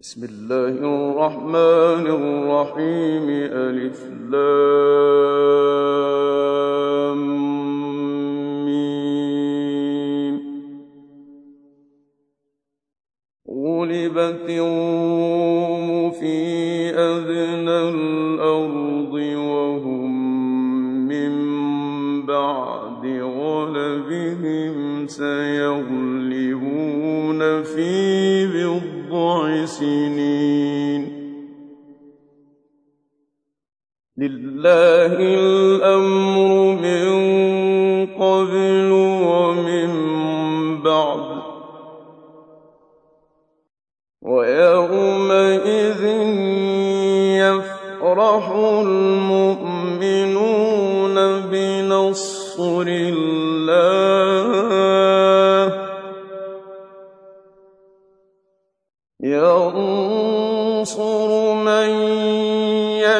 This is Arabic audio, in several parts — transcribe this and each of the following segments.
بسم الله الرحمن الرحيم ألف لام غلبت الروم في أدنى الأرض وهم من بعد غلبهم سيغلبون. سنين لله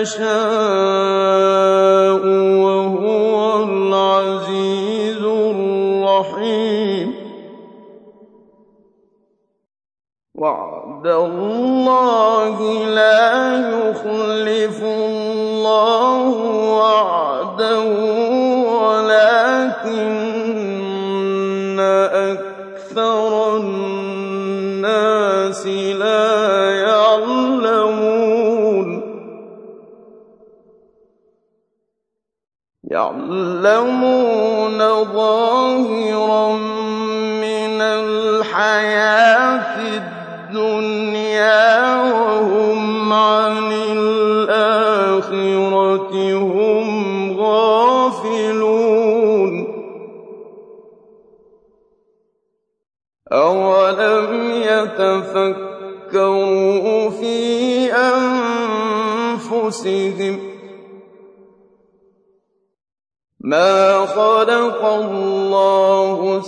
يشاء وهو العزيز الرحيم. وعد الله لا يخلف الله وعده ولكن أكثر الناس لا يعلمون ظاهرا من الحياة الدنيا وهم عن الآخرة هم غافلون. أولم يتفكروا في أنفسهم ما خلق الله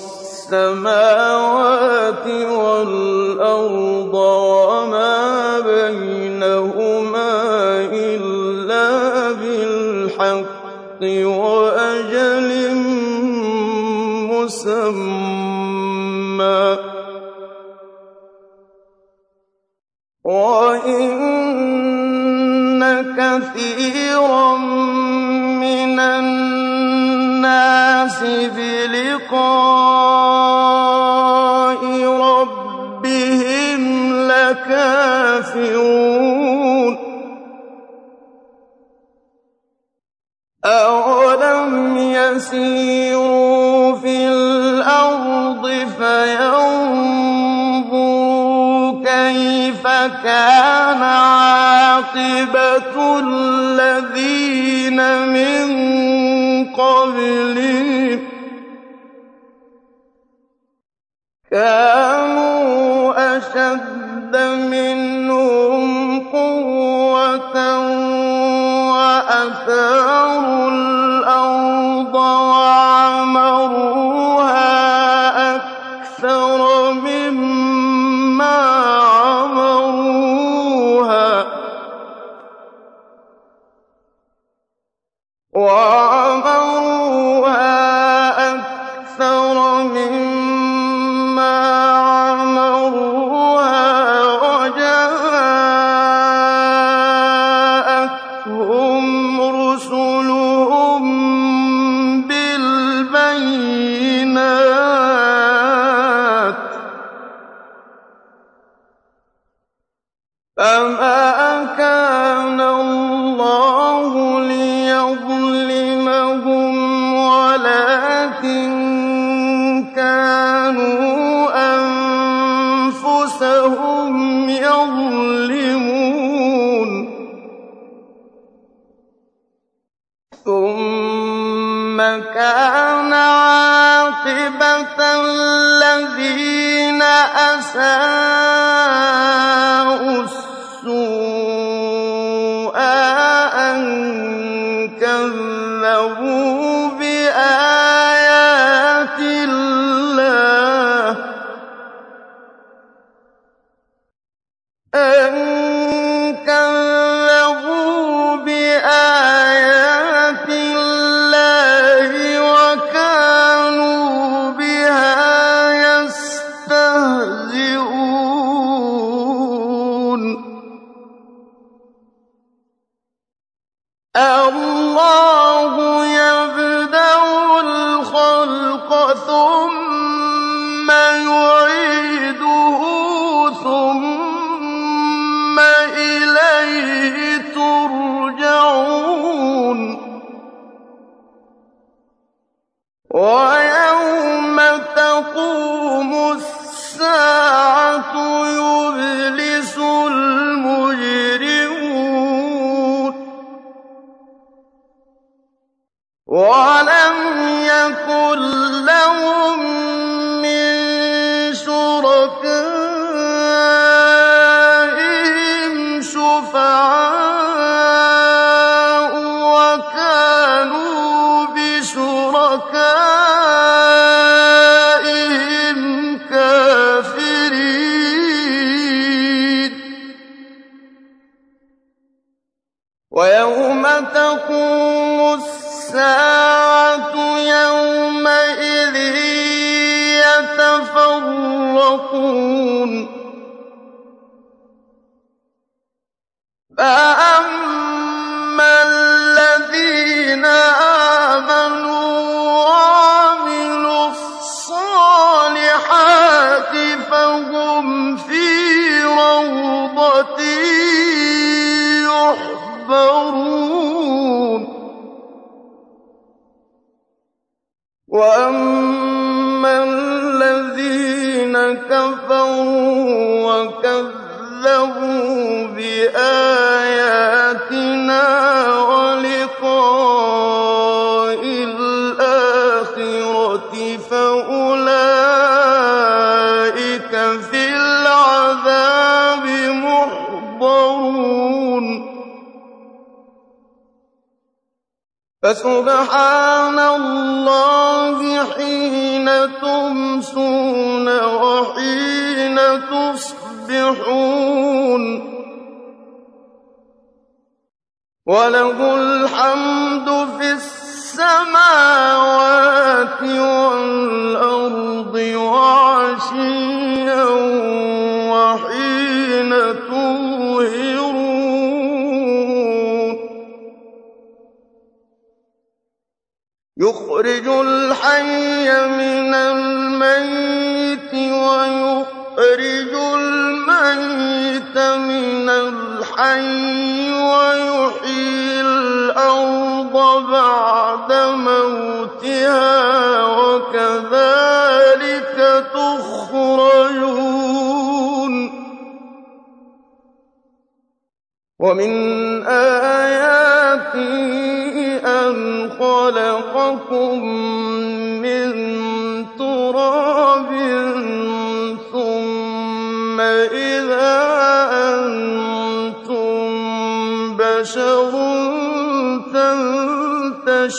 السماوات والأرض وما بينهما إلا بالحق وأجل مسمى وإن كثيرا بلقاء ربهم لكافرون. أولم يسيروا في الأرض كيف كان عاقبة الذين من قبلهم كانوا أشد منهم قوة وأثاروا ثم كان عاقبة الذين أساءوا فَسُبْحَانَ اللَّهِ حِينَ تُمْسُونَ وَحِينَ تُصْبِحُونَ وَلَهُ الْحَمْدُ فِي السَّمَاوَاتِ وَمِنْ آيَاتِهِ أَنْ خَلَقَكُم مِّن تُرَابٍ ثُمَّ إِذَا أَنتُم بَشَرٌ تَنتَشِرُونَ.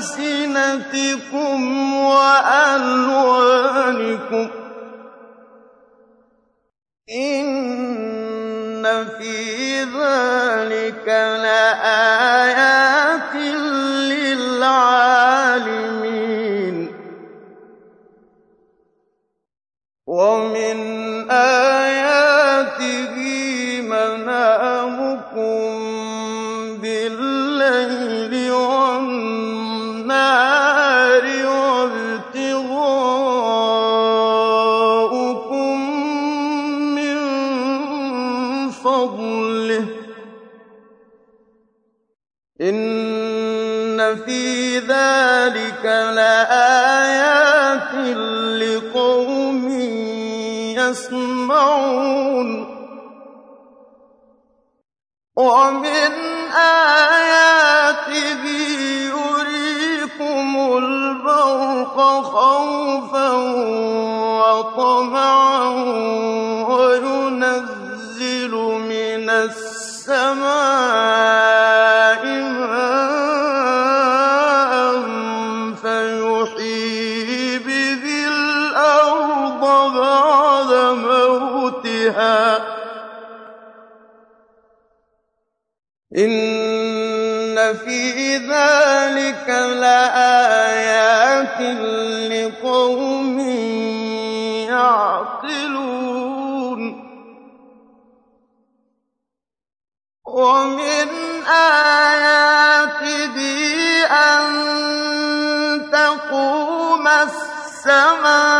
أَلْسِنَتِكُمْ وَأَلْوَانِكُمْ ۚ إِنَّ فِي ذَٰلِكَ لَآيَاتٍ يَسْمَعُونَ. وَمِنْ آيَاتِهِ يُرِيكُمُ الْبَرْقَ خَوْفًا وَطَمَعًا وَيُنَزِّلُ مِنَ السَّمَاءِ ذَٰلِكَ لَآيَاتٍ لِّقَوْمٍ يَعْقِلُونَ. وَمِنْ آيَاتِهِ أَن تَقُومَ السَّمَاءُ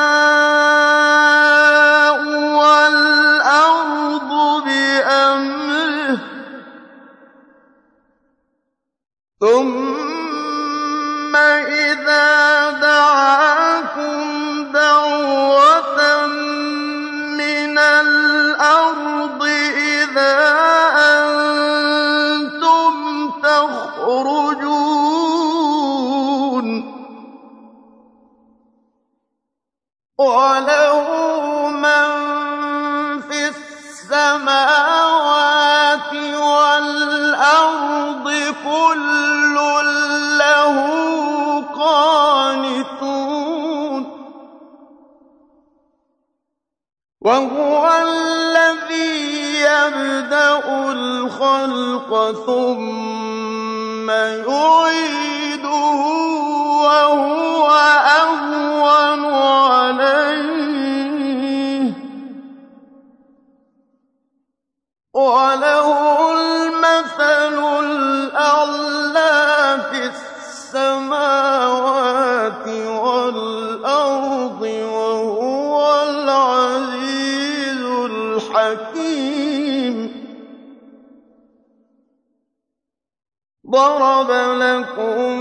لَكُم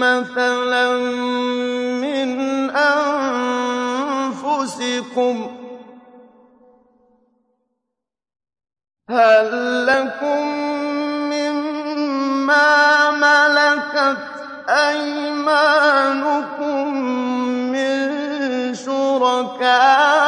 مَّثَلًا مِّنْ أَنفُسِكُمْ ۖ هَل لَّكُم مِّمَّا مَلَكَتْ أَيْمَانُكُم مِّن شُرَكَاءَ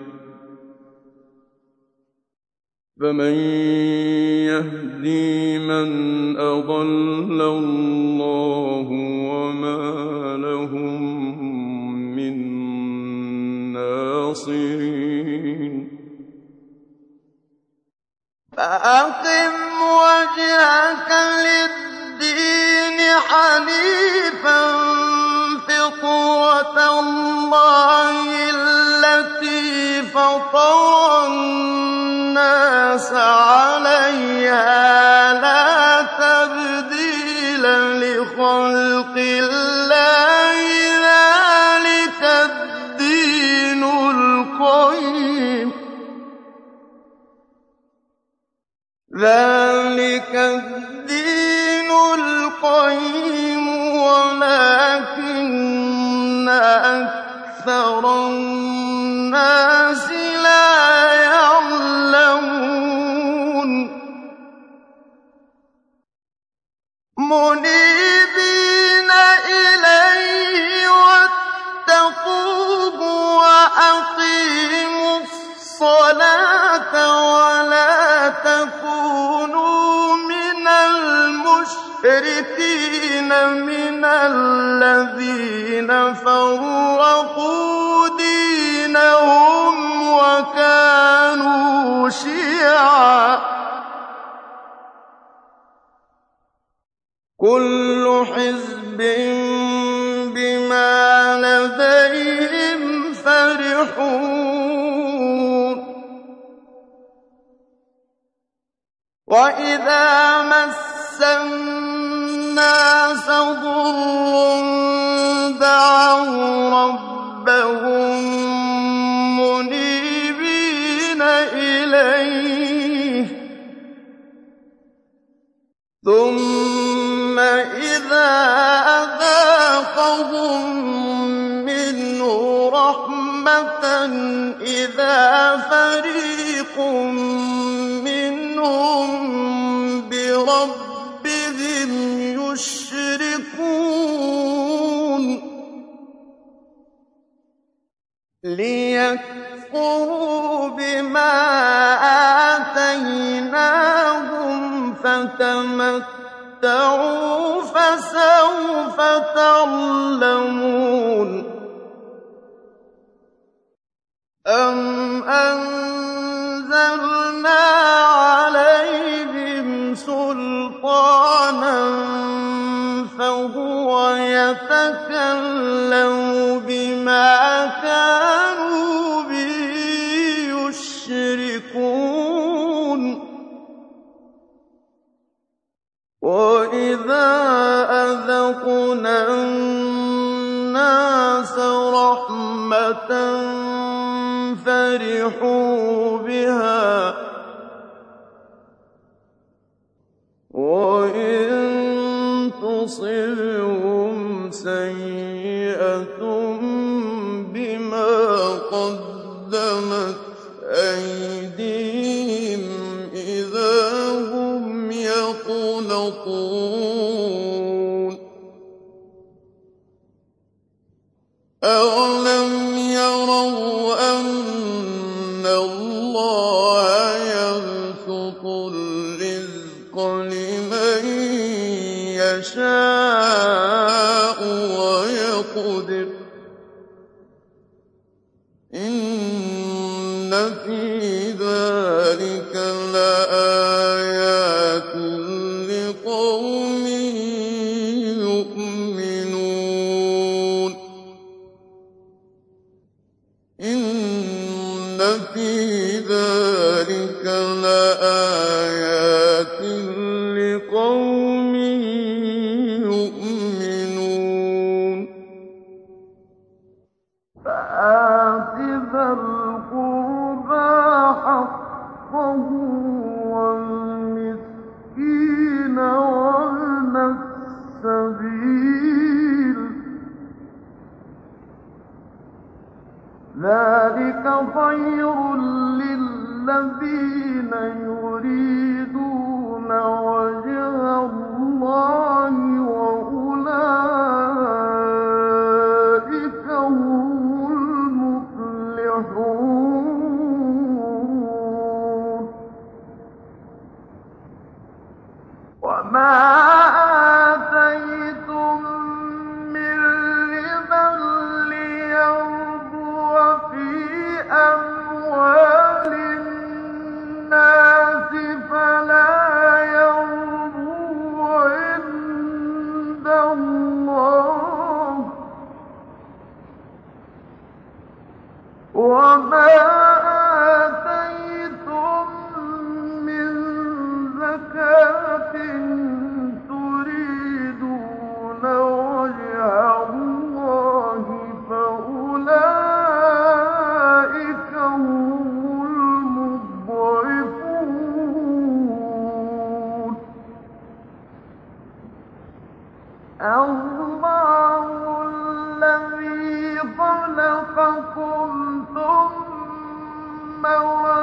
فَمَن يَهْدِي مَنْ أَضَلَّ اللَّهُ ۖ وَمَا لَهُم مِّن نَّاصِرِينَ. فَأَقِمْ وَجْهَكَ لِلدِّينِ حَنِيفًا فِطْرَتَ اللَّهِ الَّتِي فَطَرَ النَّاسَ عَلَيْهَا ۚ لَا تَبْدِيلَ لِخَلْقِ اللَّهِ ۚ ذَٰلِكَ الدِّينُ الْقَيِّمُ. وَلَٰكِنَّ أَكْثَرَ النَّاسِ مُنِيبِينَ إِلَيْهِ وَاتَّقُوهُ وَأَقِيمُوا الصَّلَاةَ وَلَا تَكُونُوا مِنَ الْمُشْرِكِينَ مِنَ الَّذِينَ فَرَّقُوا دِينَهُمْ وَكَانُوا شِيَعًا ۖ كل حزب بما لديهم فرحون. وإذا مس الناس ضر إِذَا فَرِيقٌ مِّنْهُم بِرَبِّهِمْ يُشْرِكُونَ لِيَكْفُرُوا بِمَا آتَيْنَاهُمْ فَتَمَتَّعُوا فَسَوْفَ تَعْلَمُونَ أَمْ أَنزَلْنَا عَلَيْهِمْ سُلْطَانًا فَهُوَ يَتَكَلَّمُ بِمَا كَانُوا بِهِ يُشْرِكُونَ وَإِذَا أَذَقْنَا النَّاسَ رَحْمَةً فرحوا بها قدر إن في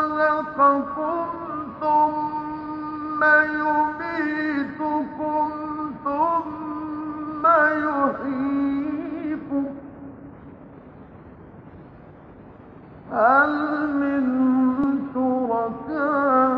خلقكم ثم يميتكم ثم يحييكم. هل من شركائكم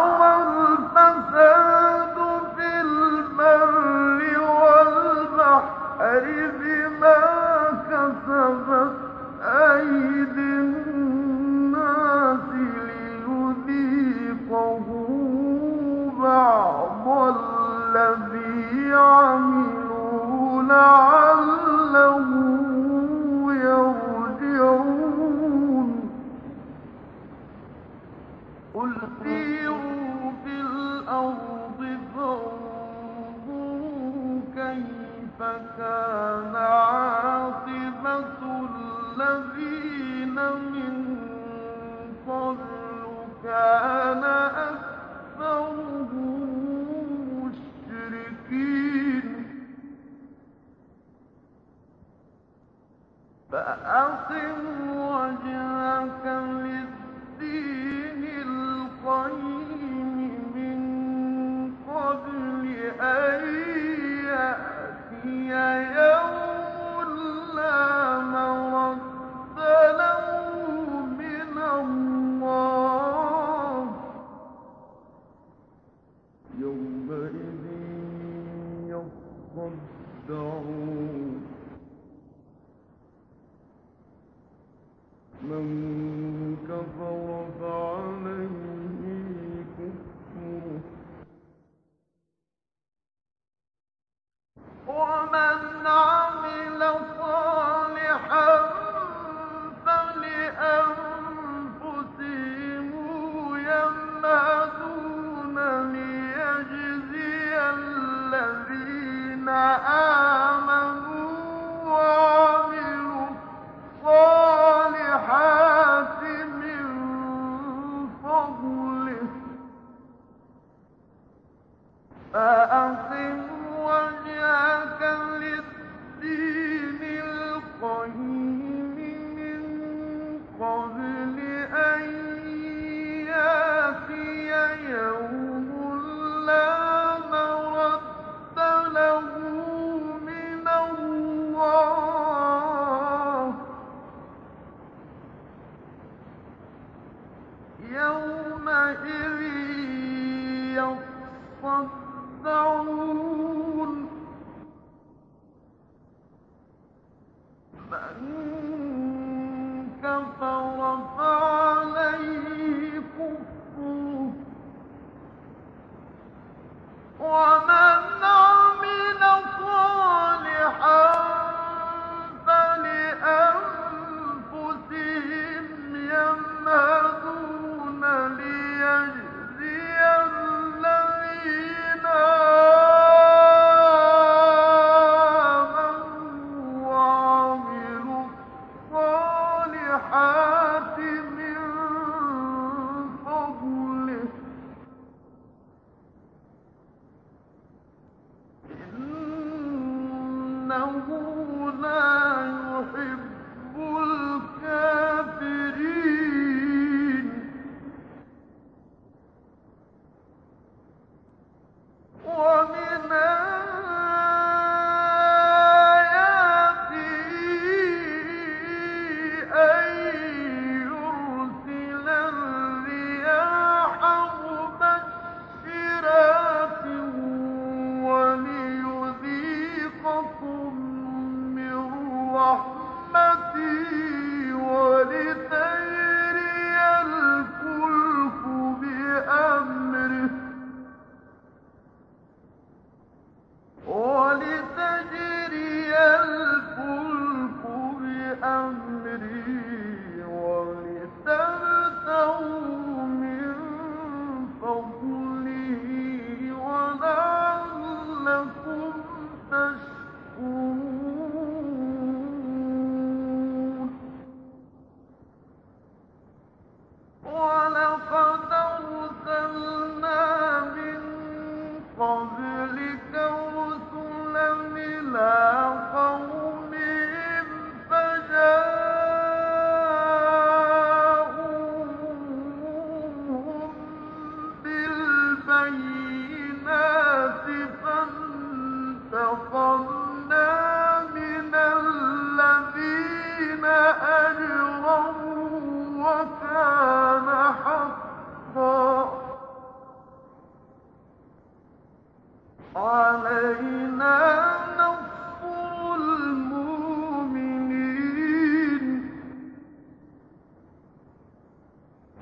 عملوا فأقم وجهك للدين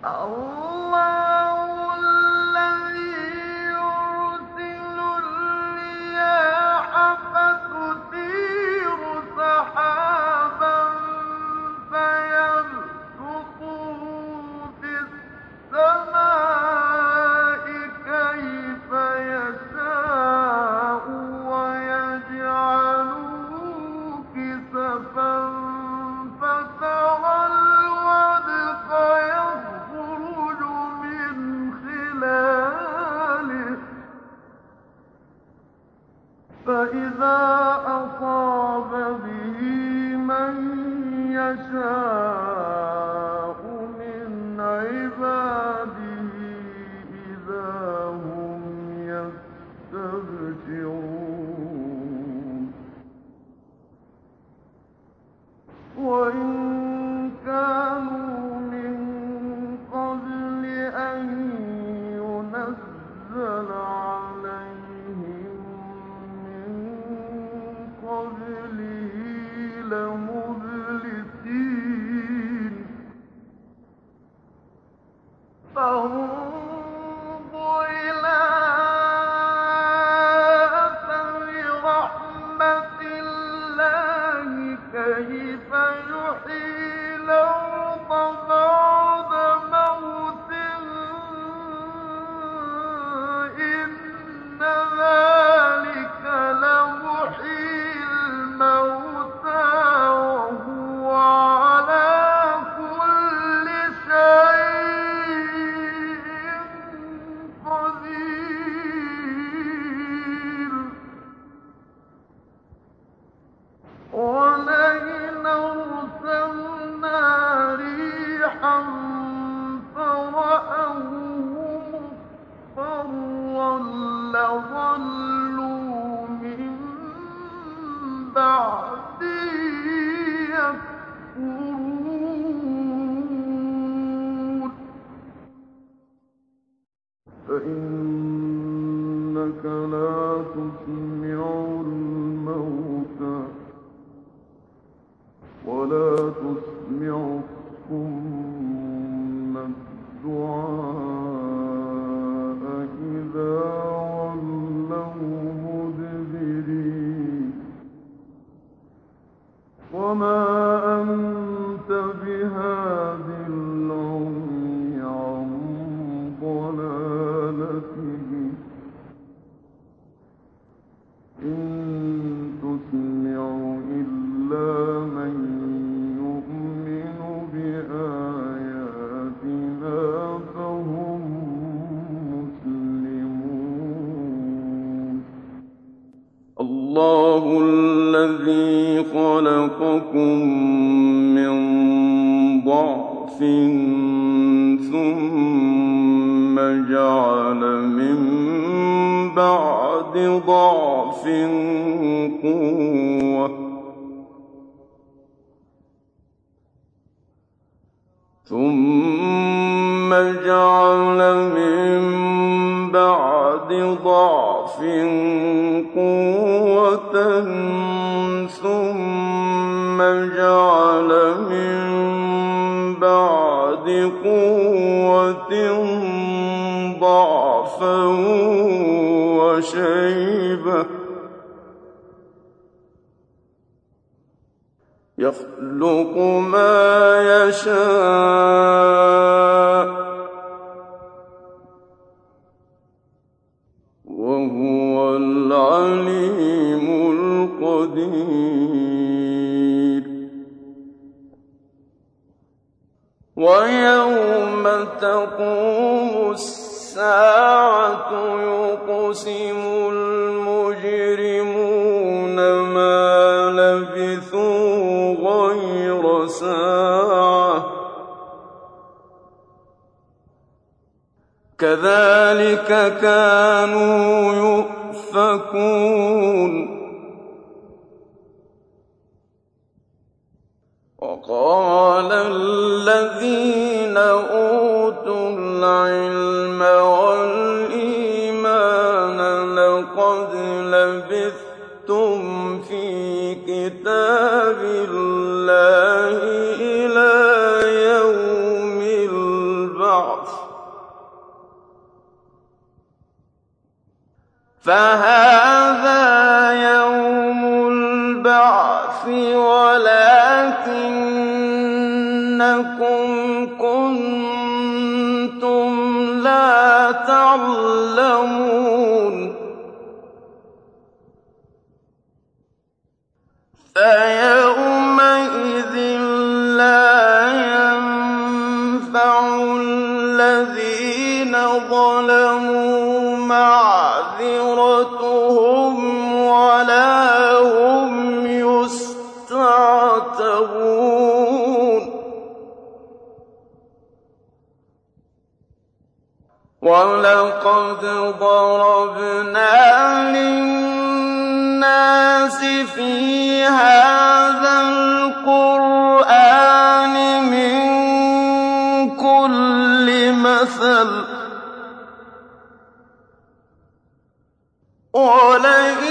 أو one. الله ثم جعل من بعد ضعف قوة ضعفا وشيبة يخلق ما يشاء وهو تقوم الساعة يقسم المجرمون ما لبثوا غير ساعة. كذلك كانوا يؤفكون. فهل ولقد ضربنا للناس في هذا القرآن من كل مثل. ولئن